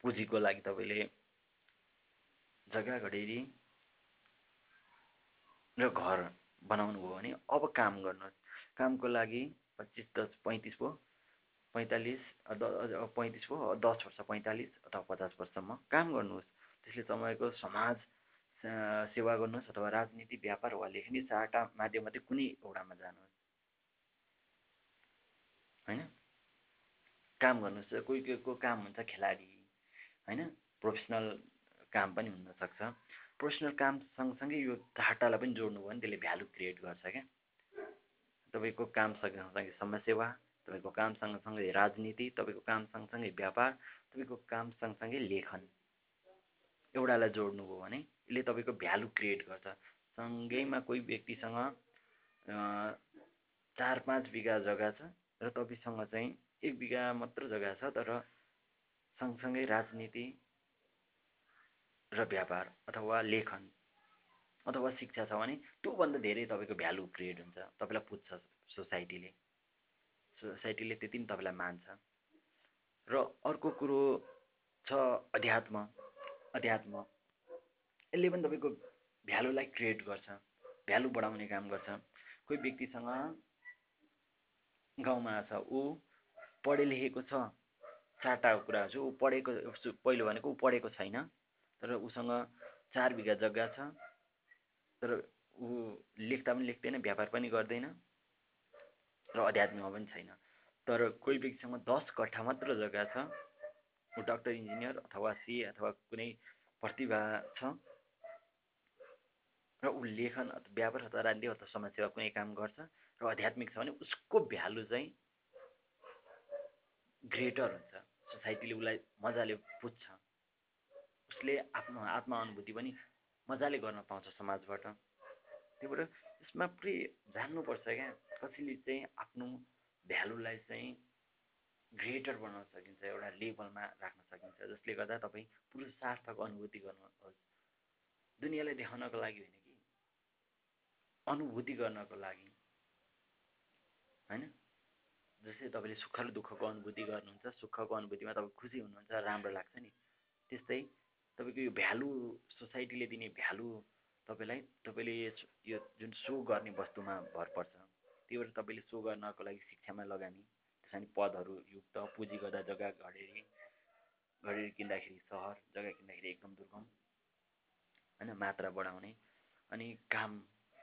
पुँजीको लागि तपाईँले जग्गा घडेरी र घर बनाउनु भयो भने अब काम गर्नुहोस् कामको लागि पच्चिस दस पैँतिस भयो पैँतालिस पैँतिस भयो दस वर्ष पैँतालिस अथवा पचास वर्षसम्म काम गर्नुहोस्। त्यसले तपाईँको समाज सेवा गर्नुहोस् अथवा राजनीति व्यापार वा लेख्ने चारवटा माध्यममध्ये कुनै एउटामा जानुहोस्। होइन? काम गर्नुहोस् कोही कोहीको काम हुन्छ खेलाडी होइन? प्रोफेसनल काम पनि हुनसक्छ। प्रोफेसनल काम सँगसँगै यो चारवटालाई पनि जोड्नु भयो भने त्यसले भ्यालु क्रिएट गर्छ क्या। तपाईँको काम सँगसँगै समाजसेवा तपाईँको काम सँगसँगै राजनीति तपाईँको काम सँगसँगै व्यापार तपाईँको काम सँगसँगै लेखन। एउटालाई जोड्नुभयो भने यसले तपाईँको भ्यालु क्रिएट गर्छ। सँगैमा कोही व्यक्तिसँग चार पाँच बिघा जग्गा छ। र तपाईँसँग चाहिँ एक बिघा मात्र जग्गा छ तर सँगसँगै राजनीति र व्यापार अथवा लेखन अथवा शिक्षा छ भने त्योभन्दा धेरै तपाईँको भ्यालु क्रिएट हुन्छ तपाईँलाई पुज्छ सोसाइटीले। सोसाइटीले त्यति पनि तपाईँलाई मान्छ। र अर्को कुरो छ अध्यात्म। अध्यात्म यसले पनि तपाईँको भ्यालुलाई क्रिएट गर्छ भ्यालु बढाउने काम गर्छ। कोही व्यक्तिसँग गाउँमा छ ऊ पढे लेखेको छ चारवटा कुरा छु ऊ पढेको पहिलो भनेको ऊ पढेको छैन तर उसँग चार बिघा जग्गा छ तर ऊ लेख्दा पनि लेख्दैन व्यापार पनि गर्दैन र अध्यात्ममा पनि छैन। तर कोही व्यक्तिसँग दस कट्ठा मात्र जग्गा छ ऊ डक्टर इन्जिनियर अथवा सिए अथवा कुनै प्रतिभा छ र ऊ लेखन व्यापार अथवा राजनीति अथवा समाजसेवा कुनै काम गर्छ र आध्यात्मिक छ भने उसको भ्यालु चाहिँ ग्रेटर हुन्छ। सोसाइटीले उसलाई मजाले बुझ्छ। उसले आफ्नो आत्मा अनुभूति पनि मजाले गर्न पाउँछ समाजबाट। त्यही भएर यसमा पुरै जान्नुपर्छ क्या कसैले चाहिँ आफ्नो भ्यालुलाई चाहिँ ग्रेटर बनाउन सकिन्छ एउटा लेभलमा राख्न सकिन्छ जसले गर्दा तपाईँ पुरुषार्थको अनुभूति गर्नुहोस्। दुनियाँलाई देखाउनको लागि होइन अनुभूति गर्नको लागि। होइन? जस्तै तपाईँले सुख र दुःखको अनुभूति गर्नुहुन्छ सुखको अनुभूतिमा तपाईँ खुसी हुनुहुन्छ राम्रो लाग्छ नि। त्यस्तै तपाईँको यो भ्यालु सोसाइटीले दिने भ्यालु तपाईँलाई तपाईँले यो जुन सो गर्ने वस्तुमा भर पर्छ त्यही भएर तपाईँले सो गर्नको लागि शिक्षामा लगानी त्यसमा पदहरू युक्त पुँजी गर्दा जग्गा घडेरी घडेरी किन्दाखेरि सहर जग्गा किन्दाखेरि एकदम दुर्गम होइन मात्रा बढाउने अनि काम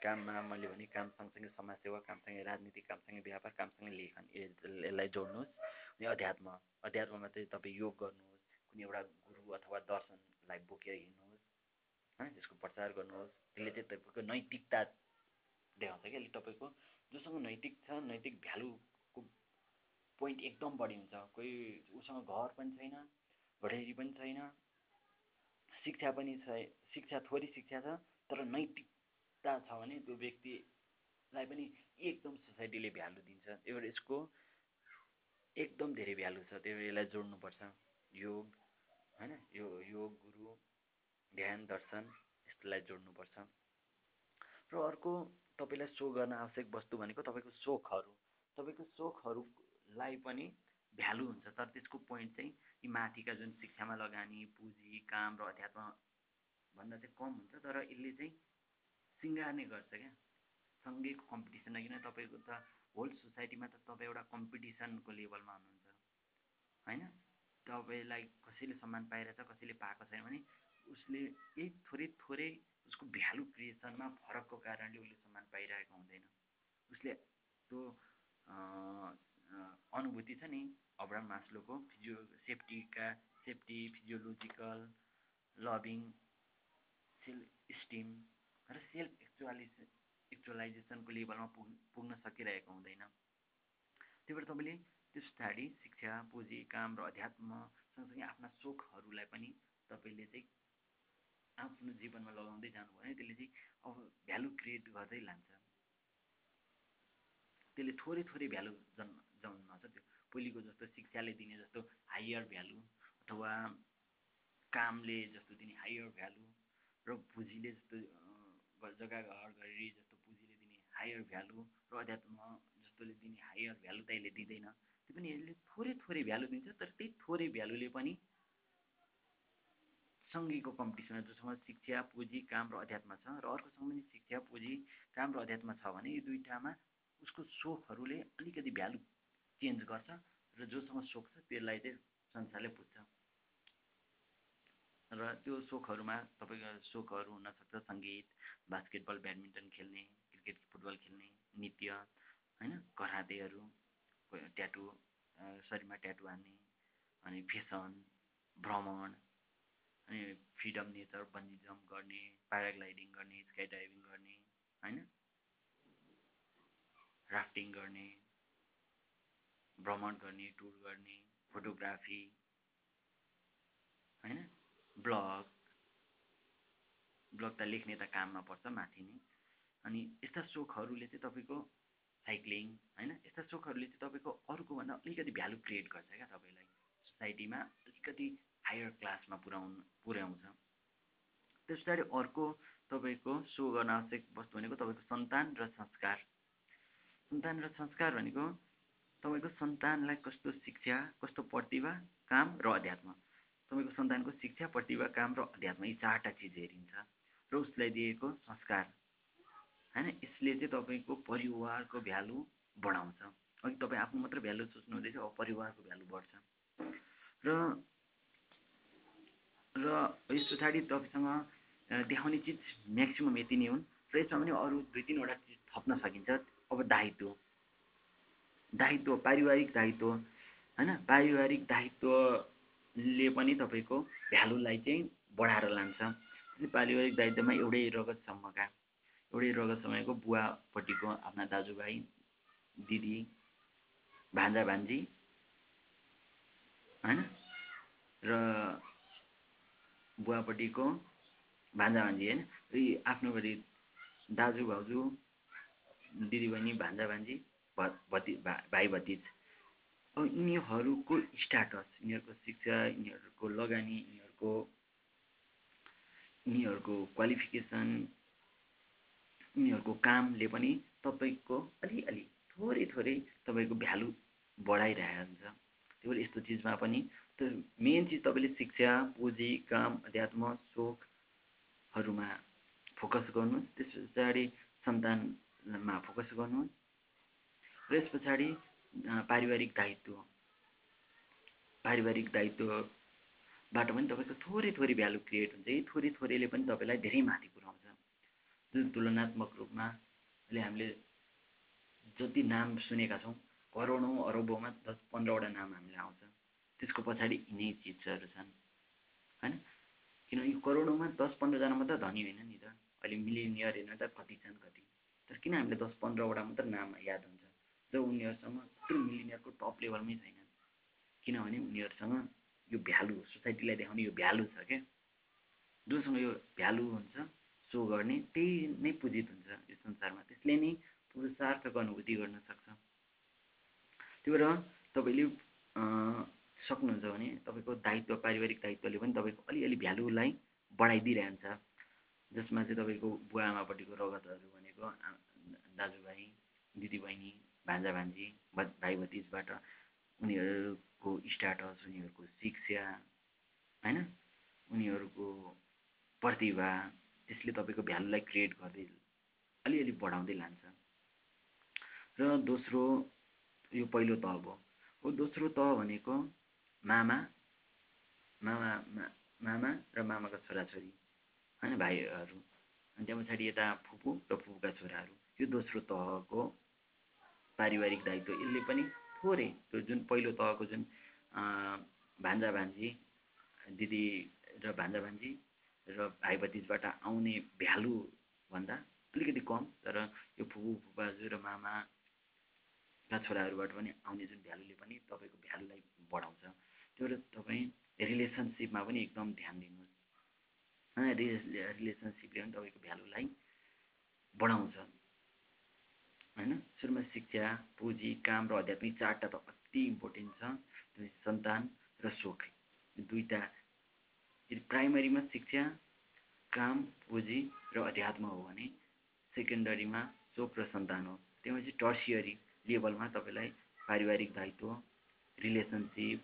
काममा मैले भने काम सँगसँगै समाजसेवा कामसँगै राजनीति कामसँगै व्यापार कामसँगै लेखन यसलाई जोड्नुहोस्। अनि अध्यात्म अध्यात्ममा चाहिँ तपाईँ योग गर्नुहोस् कुनै एउटा गुरु अथवा दर्शनलाई बोकेर हिँड्नुहोस् होइन त्यसको प्रचार गर्नुहोस्। त्यसले चाहिँ तपाईँको नैतिकता देखाउँछ कि अहिले तपाईँको जोसँग नैतिक छ नैतिक भ्यालुको पोइन्ट एकदम बढी हुन्छ। कोही उसँग घर पनि छैन घडेरी पनि छैन शिक्षा पनि छ शिक्षा थोरै शिक्षा छ तर नैतिक छ भने त्यो व्यक्तिलाई पनि एकदम सोसाइटीले भ्यालु दिन्छ। त्यही भएर यसको एकदम धेरै भ्यालु छ त्यही भएर यसलाई जोड्नुपर्छ। योग होइन? यो योग गुरु ध्यान दर्शन यस्तोलाई जोड्नुपर्छ। र अर्को तपाईँलाई सो गर्न आवश्यक वस्तु भनेको तपाईँको सोखहरू तपाईँको सोखहरूलाई पनि भ्यालु हुन्छ तर त्यसको पोइन्ट चाहिँ यी माथिका जुन शिक्षामा लगानी पुँजी काम र अध्यात्म भन्दा चाहिँ कम हुन्छ तर यसले चाहिँ सिँगार्ने गर्छ क्या। सँगैको कम्पिटिसन किन तपाईँको त होल सोसाइटीमा त तपाईँ एउटा कम्पिटिसनको लेभलमा हुनुहुन्छ। होइन? तपाईँलाई कसैले सम्मान पाइरहेछ कसैले पाएको छैन भने उसले यही थोरै थोरै उसको भ्यालु क्रिएसनमा फरकको कारणले उसले सम्मान पाइरहेको हुँदैन। उसले त्यो अनुभूति छ नि अब्राम मास्लोको physio सेफ्टीका safety physiological loving self esteem र सेल्फ एक्चुअलाइज एक्चुअलाइजेसनको लेभलमा पुग् पुग्न सकिरहेको हुँदैन त्यही भएर तपाईँले त्यस पछाडि शिक्षा पुँजी काम र अध्यात्म सँगसँगै आफ्ना सोखहरूलाई पनि तपाईँले चाहिँ आफ्नो जीवनमा लगाउँदै जानुभयो भने त्यसले चाहिँ अब भ्यालु क्रिएट गर्दै लान्छ त्यसले थोरै थोरै भ्यालु जन्म जन्माउँछ त्यो पहिलेको जस्तो शिक्षाले दिने जस्तो हायर भ्यालु अथवा कामले जस्तो दिने हायर भ्यालु र पुँजीले जस्तो जग्गा घर घडी जस्तो पुँजीले दिने हायर भ्यालु र अध्यात्म जस्तोले दिने हायर भ्यालु त यसले दिँदैन। त्यो पनि यसले थोरै थोरै भ्यालु दिन्छ तर त्यही थोरै भ्यालुले पनि सँगैको कम्पिटिसनमा जोसँग शिक्षा पुँजी काम र अध्यात्म छ र अर्कोसँग पनि शिक्षा पुँजी काम र अध्यात्म छ भने यो दुइटामा उसको सोखहरूले अलिकति भ्यालु चेन्ज गर्छ र जोसँग सोख छ त्यसलाई चाहिँ संसारले पुज्छ। र त्यो सोखहरूमा तपाईँको सोखहरू हुनसक्छ सङ्गीत बास्केटबल ब्याडमिन्टन खेल्ने क्रिकेट फुटबल खेल्ने नृत्य होइन करातेहरू ट्याटु शरीरमा ट्याटु हान्ने अनि फेसन भ्रमण अनि फ्रिडम नेचर बन्जी जम्प गर्ने प्याराग्लाइडिङ गर्ने स्काई डाइभिङ गर्ने होइन राफ्टिङ गर्ने भ्रमण गर्ने टुर गर्ने फोटोग्राफी होइन ब्लग ब्लग त लेख्ने त काममा पर्छ माथि नै। अनि यस्ता सोखहरूले चाहिँ तपाईँको साइक्लिङ होइन? यस्ता सोखहरूले चाहिँ तपाईँको अरूको भन्दा अलिकति भ्यालु क्रिएट गर्छ क्या तपाईँलाई। सोसाइटीमा अलिकति हायर क्लासमा पुऱ्याउनु पुर्याउँछ। त्यस पछाडि अर्को तपाईँको सो गर्न आवश्यक वस्तु भनेको तपाईँको सन्तान र संस्कार। सन्तान र संस्कार भनेको तपाईँको सन्तानलाई कस्तो शिक्षा कस्तो प्रतिभा काम र अध्यात्म। तपाईँको सन्तानको शिक्षा प्रतिभा काम र अध्यात्म यी चारवटा चिज हेरिन्छ र उसलाई दिएको संस्कार। होइन? यसले चाहिँ तपाईँको परिवारको भ्यालु बढाउँछ। अघि तपाईँ आफ्नो मात्र भ्यालु सोच्नु हुँदैछ अब परिवारको भ्यालु बढ्छ। र र यस पछाडि तपाईँसँग देखाउने चिज म्याक्सिमम् यति नै हुन् र यसमा पनि अरू दुई तिनवटा चिज थप्न सकिन्छ। अब दायित्व। दायित्व पारिवारिक दायित्व। होइन? पारिवारिक दायित्वले पनि तपाईँको भ्यालुलाई चाहिँ बढाएर लान्छ। पारिवारिक दायित्वमा एउटै रगतसम्मका एउटै रगतसम्मको बुवापट्टिको आफ्ना दाजुभाइ दिदी भान्जा भान्जी होइन? र बुवापट्टिको भान्जा भान्जी होइन? आफ्नोपट्टि दाजु भाउजू दिदीबहिनी भान्जा भान्जी भति भाइ भतिज। यिनीहरूको स्ट्याटस यिनीहरूको शिक्षा यिनीहरूको लगानी यिनीहरूको यिनीहरूको क्वालिफिकेसन यिनीहरूको कामले पनि तपाईँको अलिअलि थोरै थोरै तपाईँको भ्यालु बढाइरहेको हुन्छ त्यही यस्तो चिजमा पनि त्यो मेन चिज तपाईँले शिक्षा पुँजी काम अध्यात्म सोखहरूमा फोकस गर्नुहोस्। त्यस पछाडि सन्तान मा फोकस गर्नुहोस्। र यस पछाडि पारिवारिक दायित्व पारिवारिक दायित्वबाट पनि तपाईँको थोरै थोरै भ्यालु क्रिएट हुन्छ। यही थोरै थोरैले पनि तपाईँलाई धेरै माथि पुऱ्याउँछ। जुन तुलनात्मक रूपमा अहिले हामीले जति नाम सुनेका छौँ करोडौँ अरबौँमा दस पन्ध्रवटा नाम हामीलाई आउँछ। त्यसको पछाडि यिनै चिजहरू छन्। होइन? किनभने करोडौँमा दस पन्ध्रजना मात्रै धनी होइन नि त। अहिले मिलिनियर हेर्नु त कति छन् कति। तर किन हामीले दस पन्ध्रवटा मात्र नाम याद हुन्छ? जब उनीहरूसँग टु मिलिनियरको टप लेभलमै छैन। किनभने उनीहरूसँग यो भ्यालु सोसाइटीलाई देखाउने यो भ्यालु छ क्या। जोसँग यो भ्यालु हुन्छ सो गर्ने त्यही नै पूजित हुन्छ यो संसारमा। त्यसले नै पुरुषार्थको अनुभूति गर्न सक्छ। त्यही भएर तपाईँले सक्नुहुन्छ भने तपाईँको दायित्व पारिवारिक दायित्वले पनि तपाईँको अलिअलि भ्यालुलाई बढाइदिइरहन्छ। जसमा चाहिँ तपाईँको बुवा आमापट्टिको रगतहरू भनेको दाजुभाइ दिदीबहिनी भान्जा भान्जी भाइ भतिजबाट उनीहरूको स्ट्याटस उनीहरूको शिक्षा होइन? उनीहरूको प्रतिभा त्यसले तपाईँको भ्यालुलाई क्रिएट गर्दै अलिअलि बढाउँदै लान्छ। र दोस्रो यो पहिलो तह भयो। हो दोस्रो तह भनेको मामा मामा मामा र मामाका छोराछोरी होइन? भाइहरू। अनि त्यहाँ पछाडि यता फुपू र फुपूका छोराहरू। यो दोस्रो तहको पारिवारिक दायित्व यसले पनि थोरै त्यो जुन पहिलो तहको जुन भान्जा भान्जी दिदी र भान्जा भान्जी र भाइ भतिजबाट आउने भ्यालुभन्दा अलिकति कम तर यो फुपू फुपाजु र मामाका छोराहरूबाट पनि आउने जुन भ्यालुले पनि तपाईँको भ्यालुलाई बढाउँछ। त्यो भएर तपाईँ रिलेसनसिपमा पनि एकदम ध्यान दिनुहोस्। रिलेसनसिपले पनि तपाईँको भ्यालुलाई बढाउँछ। होइन? सुरुमा शिक्षा पुँजी काम र आध्यात्मिक चारवटा त अति इम्पोर्टेन्ट छ। सन्तान र सोख दुईवटा प्राइमरीमा शिक्षा काम पुँजी र अध्यात्म हो भने सेकेन्डरीमा सोख र सन्तान हो। त्यसपछि टर्सियरी लेभलमा तपाईँलाई पारिवारिक दायित्व रिलेसनसिप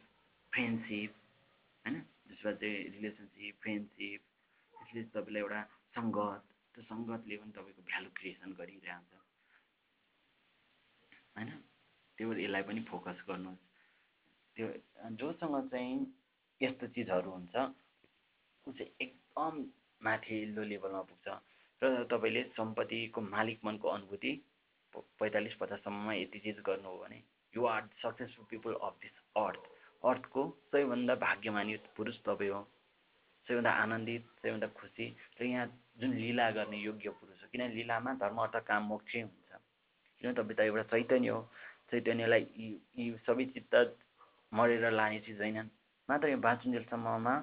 फ्रेन्डसिप होइन? जसमा चाहिँ रिलेसनसिप फ्रेन्डसिप त्यसले तपाईँलाई एउटा सङ्गत त्यो सङ्गतले पनि तपाईँको भ्यालु क्रिएसन गरिरहन्छ होइन? त्यो यसलाई पनि फोकस गर्नुहोस्। त्यो जोसँग चाहिँ यस्तो चिजहरू हुन्छ ऊ चाहिँ एकदम माथिल्लो लेभलमा पुग्छ। र तपाईँले सम्पत्तिको मालिकपनको अनुभूति पैँतालिस पचाससम्ममा यति चिज गर्नु हो भने you are successful people of this earth अर्थको सबैभन्दा भाग्यमानी पुरुष तपाईँ हो। सबैभन्दा आनन्दित सबैभन्दा खुसी र यहाँ जुन लिला गर्ने योग्य पुरुष हो। किनभने लिलामा धर्म अर्थ काम मोक्षै हुन्छ। किन तपाईँ त एउटा चैतन्य हो। चैतन्यलाई यी यी सबै चित्त मरेर लाने चिज होइनन् मात्र यो बाँचुन्जेलसम्ममा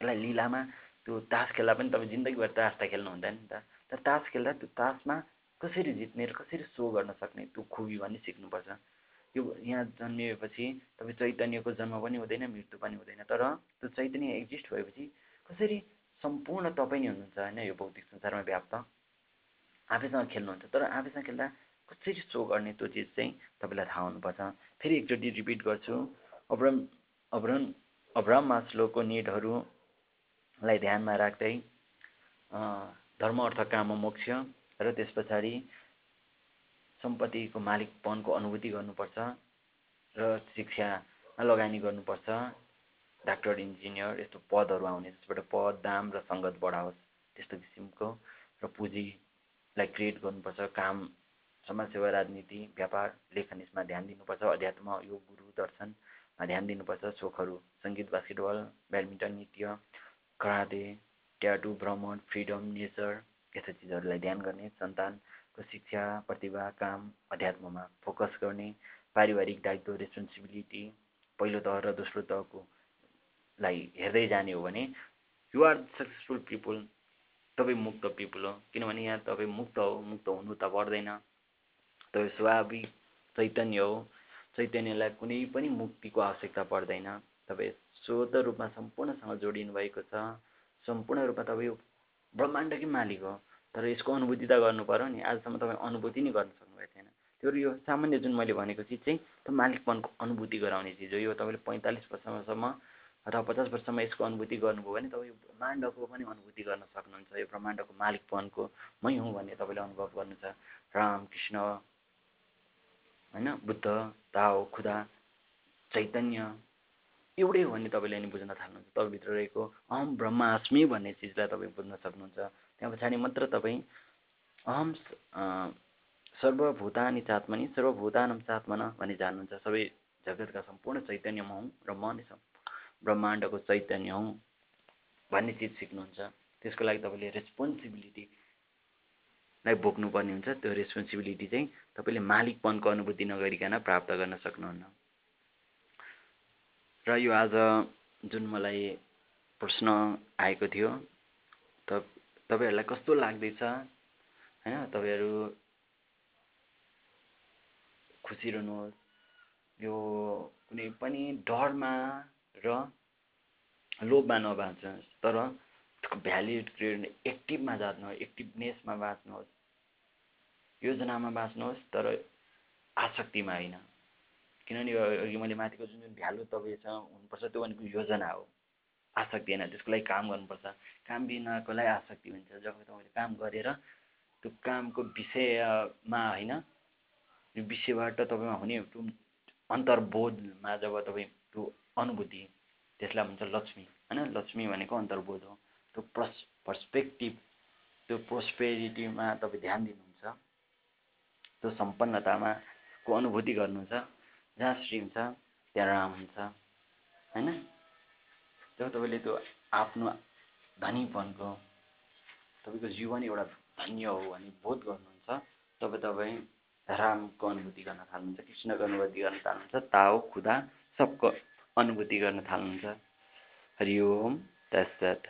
यसलाई लिलामा त्यो तास खेल्दा पनि तपाईँ जिन्दगीभर तास त खेल्नु हुँदैन नि त। तर तास खेल्दा त्यो तासमा कसरी जित्ने र कसरी सो गर्न सक्ने त्यो खुबी भन्ने सिक्नुपर्छ। यो यहाँ जन्मिएपछि तपाईँ चैतन्यको जन्म पनि हुँदैन मृत्यु पनि हुँदैन। तर त्यो चैतन्य एक्जिस्ट भएपछि कसरी सम्पूर्ण तपाईँ नै हुनुहुन्छ होइन यो भौतिक संसारमा व्याप्त? आफैसँग खेल्नुहुन्छ। तर आफैसँग खेल्दा कसरी सो गर्ने त्यो चिज चाहिँ तपाईँलाई थाहा हुनुपर्छ। फेरि एकचोटि रिपिट गर्छु। अब्रम अब्रम अब्राम मास्लोको निडहरूलाई ध्यानमा राख्दै धर्म अर्थ काम मोक्ष र त्यस पछाडि सम्पत्तिको मालिकपनको अनुभूति गर्नुपर्छ र शिक्षामा लगानी गर्नुपर्छ। डाक्टर इन्जिनियर यस्तो पदहरू आउने जसबाट पद दाम र सङ्गत बढाओस् त्यस्तो किसिमको र पुँजीलाई क्रिएट गर्नुपर्छ काम समाजसेवा राजनीति व्यापार लेखन यसमा ध्यान दिनुपर्छ। अध्यात्म योग गुरु दर्शनमा ध्यान दिनुपर्छ। सोखहरू सङ्गीत बास्केटबल ब्याडमिन्टन नृत्य कराते ट्याटु भ्रमण फ्रिडम नेचर यस्ता चिजहरूलाई ध्यान गर्ने सन्तानको शिक्षा प्रतिभा काम अध्यात्ममा फोकस गर्ने पारिवारिक दायित्व रेस्पोन्सिबिलिटी पहिलो तह र दोस्रो तहको लाई हेर्दै जाने हो भने यु आर सक्सेसफुल पिपुल तपाईँ मुक्त पिपुल हो। किनभने यहाँ तपाईँ मुक्त हो मुक्त हुनु त पर्दैन। तपाईँ स्वाभाविक चैतन्य हो। चैतन्यलाई कुनै पनि मुक्तिको आवश्यकता पर्दैन। तपाईँ स्वत रूपमा सम्पूर्णसँग जोडिनु भएको छ। सम्पूर्ण रूपमा तपाईँ ब्रह्माण्डकै मालिक हो। तर यसको अनुभूति त गर्नु पऱ्यो नि। आजसम्म तपाईँ अनुभूति नै गर्न सक्नुभएको थिएन। त्यो यो सामान्य जुन मैले भनेको चिज चाहिँ त्यो मालिकपनको अनुभूति गराउने चिज हो। यो तपाईँले पैँतालिस वर्षसम्म अथवा पचास वर्षमा यसको अनुभूति गर्नुभयो भने तपाईँ ब्रह्माण्डको पनि अनुभूति गर्न सक्नुहुन्छ। यो ब्रह्माण्डको मालिकपनको मै हुँ भन्ने तपाईँले अनुभव गर्नु छ। राम कृष्ण होइन? बुद्ध ताओ खुदा चैतन्य एउटै हो भने तपाईँले नि बुझ्न थाल्नुहुन्छ। तपाईँभित्र रहेको अहम ब्रह्मास्मि भन्ने चिजलाई तपाईँ बुझ्न सक्नुहुन्छ। त्यहाँ पछाडि मात्र तपाईँ अहम सर्वभूतानि चात्मनि सर्वभूतानम चात्मन भन्ने जान्नुहुन्छ। सबै जगतका सम्पूर्ण चैतन्य म हुँ र म नै ब्रह्माण्डको चैतन्य हुँ भन्ने चिज सिक्नुहुन्छ। त्यसको लागि तपाईँले रेस्पोन्सिबिलिटी लाई बोक्नुपर्ने हुन्छ। त्यो रेस्पोन्सिबिलिटी चाहिँ तपाईँले मालिकपनको अनुभूति नगरिकन प्राप्त गर्न सक्नुहुन्न। र यो आज जुन मलाई प्रश्न आएको थियो त तपाईँहरूलाई कस्तो लाग्दैछ? होइन तपाईँहरू खुसी रहनुहोस्। यो कुनै पनि डरमा र लोभमा नबाँच्नुहोस् तर भ्याल्यु क्रिएट एक्टिभमा जाँच्नुहोस् एक्टिभनेसमा बाँच्नुहोस् योजनामा बाँच्नुहोस् तर आसक्तिमा होइन। किनभने अघि मैले माथिको जुन जुन भ्यालु तपाईँसँग हुनुपर्छ त्यो भनेको योजना हो। आसक्ति होइन त्यसको लागि काम गर्नुपर्छ। काम बिनाको लागि आसक्ति हुन्छ। जब तपाईँले काम गरेर त्यो कामको विषयमा होइन यो विषयबाट तपाईँमा हुने त्यो अन्तर्बोधमा जब तपाईँ त्यो अनुभूति त्यसलाई भन्छ लक्ष्मी। होइन? लक्ष्मी भनेको अन्तर्बोध हो। त्यो प्रस पर्सपेक्टिभ त्यो प्रोस्पेरिटीमा तपाईँ ध्यान दिनुहुन्छ। त्यो सम्पन्नतामा को अनुभूति गर्नुहुन्छ। जहाँ श्री हुन्छ त्यहाँ राम हुन्छ। होइन? जब तपाईँले त्यो आफ्नो धनीपनको तपाईँको जीवन एउटा धन्य हो भने बोध गर्नुहुन्छ। तब तपाईँ रामको अनुभूति गर्न थाल्नुहुन्छ कृष्णको अनुभूति गर्न थाल्नुहुन्छ ताओ खुदा सबको अनुभूति गर्न थाल्नुहुन्छ। हरि ओम तत्सत।